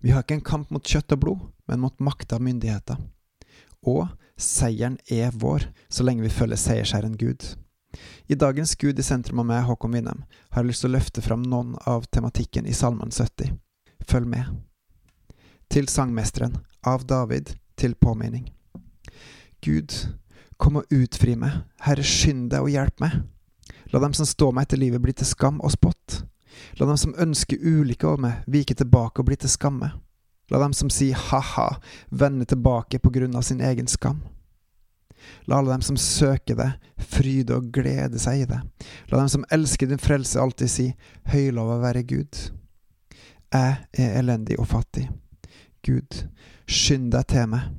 Vi har ikke en kamp mot kjøtt og blod, men mot makta og myndigheter. Og seieren er vår, så lenge vi følger seiersherren Gud. I dagens Gud i sentrum av meg, Håkon Winnem, har jeg lyst til å løfte fram noen av tematikken i Salmen 70. Følg med. Til sangmesteren, av David, til påminning. Gud, kom og utfri meg, Herre, skynd deg og hjelp meg. La dem som står meg etter livet, bli til skam og spott. La dem som ønsker ulykke over meg, vike tilbake og bli til skamme. La dem som sier ha-ha, vende tilbake på grunn av sin egen skam. La alle dem som søker det, fryde og glede seg i det. La dem som elsker din frelse, alltid si høylova være Gud. Jeg er elendig og fattig. Gud, skynd deg til meg.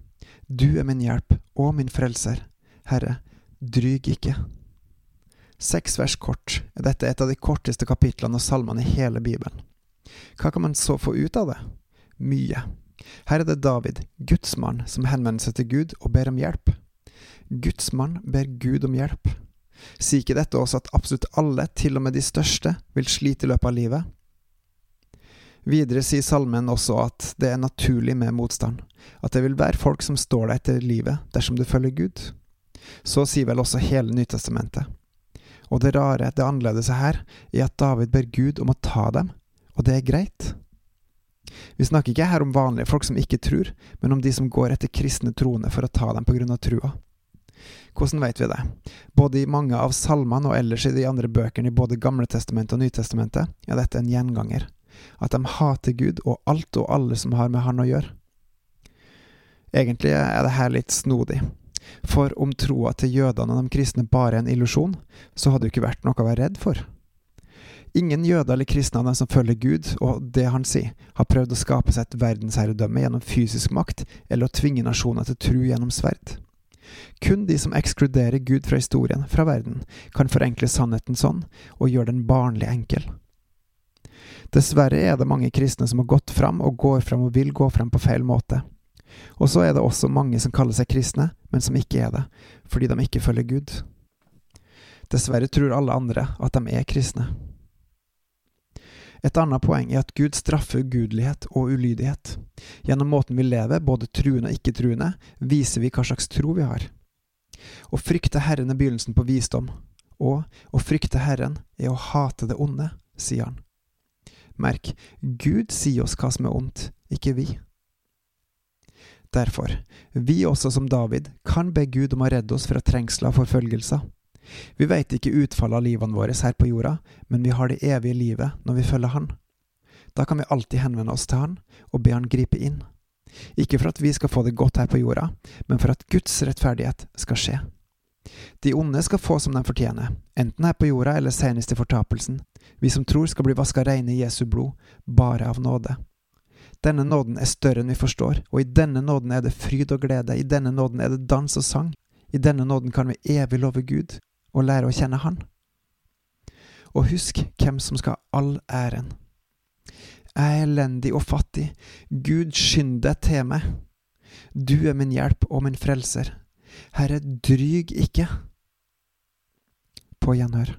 Du er min hjelp og min frelser. Herre, dryg ikke. Seks vers kort er dette et av de korteste kapitlene og salmene i hele Bibelen. Hva kan man så få ut av det? Mye. Her er det David, Guds mann, som henvender seg til Gud og ber om hjelp. Guds mann ber Gud om hjelp. Sier ikke dette også at absolutt alle, til og med de største, vil slite i løpet av livet? Videre sier salmen også at det er naturlig med motstand, at det vil være folk som står deg etter livet dersom du følger Gud. Så sier vel også hele Nytestamentet. Og det rare, det annerledes her, er at David ber Gud om å ta dem, og det er greit. Vi snakker ikke her om vanlige folk som ikke tror, men om de som går etter kristne troende for å ta dem på grunn av trua. Hvordan vet vi det? Både i mange av salmene og ellers i de andre bøkene i både Gamle testamentet og Nytestamentet er dette en gjenganger. At de hater Gud og alt og alle som har med Han å gjøre. Egentlig er det her litt snodig, for om troa til jødene og de kristne bare er en illusjon, så hadde det ikke vært noe å være redd for. Ingen jøder eller kristne av dem som følger Gud og det han sier, har prøvd å skape seg et verdensherredømme gjennom fysisk makt eller å tvinge nasjoner til tro gjennom sverd. Kun de som ekskluderer Gud fra historien, fra verden, kan forenkle sannheten sånn og gjøre den barnlig enkel. Dessverre er det mange kristne som har gått fram og går fram og vil gå fram på feil måte. Og så er det også mange som kaller seg kristne, men som ikke er det, fordi de ikke følger Gud. Dessverre tror alle andre at de er kristne. Et annet poeng er at Gud straffer ugudelighet og ulydighet. Gjennom måten vi lever, både truende og ikke-truende, viser vi hva slags tro vi har. Å frykte Herren er begynnelsen på visdom, og å frykte Herren er å hate det onde, sier han. Merk, Gud sier oss hva som er ondt, ikke vi. Derfor, vi også som David, kan be Gud om å redde oss fra trengsler og forfølgelser. Vi veit ikke utfallet av livene våre her på jorda, men vi har det evige livet når vi følger Han. Da kan vi alltid henvende oss til Han og be Han gripe inn. Ikke for at vi skal få det godt her på jorda, men for at Guds rettferdighet skal skje. De onde skal få som de fortjener, enten her på jorda eller senest i fortapelsen. Vi som tror skal bli vaska reine i Jesu blod, bare av nåde. Denne nåden er større enn vi forstår, og i denne nåden er det fryd og glede, i denne nåden er det dans og sang, i denne nåden kan vi evig love Gud og lære å kjenne Han. Og husk hvem som skal ha all æren. Jeg er elendig og fattig, Gud skynd deg til meg. Du er min hjelp og min frelser. Herre, dryg ikke. På gjenhør.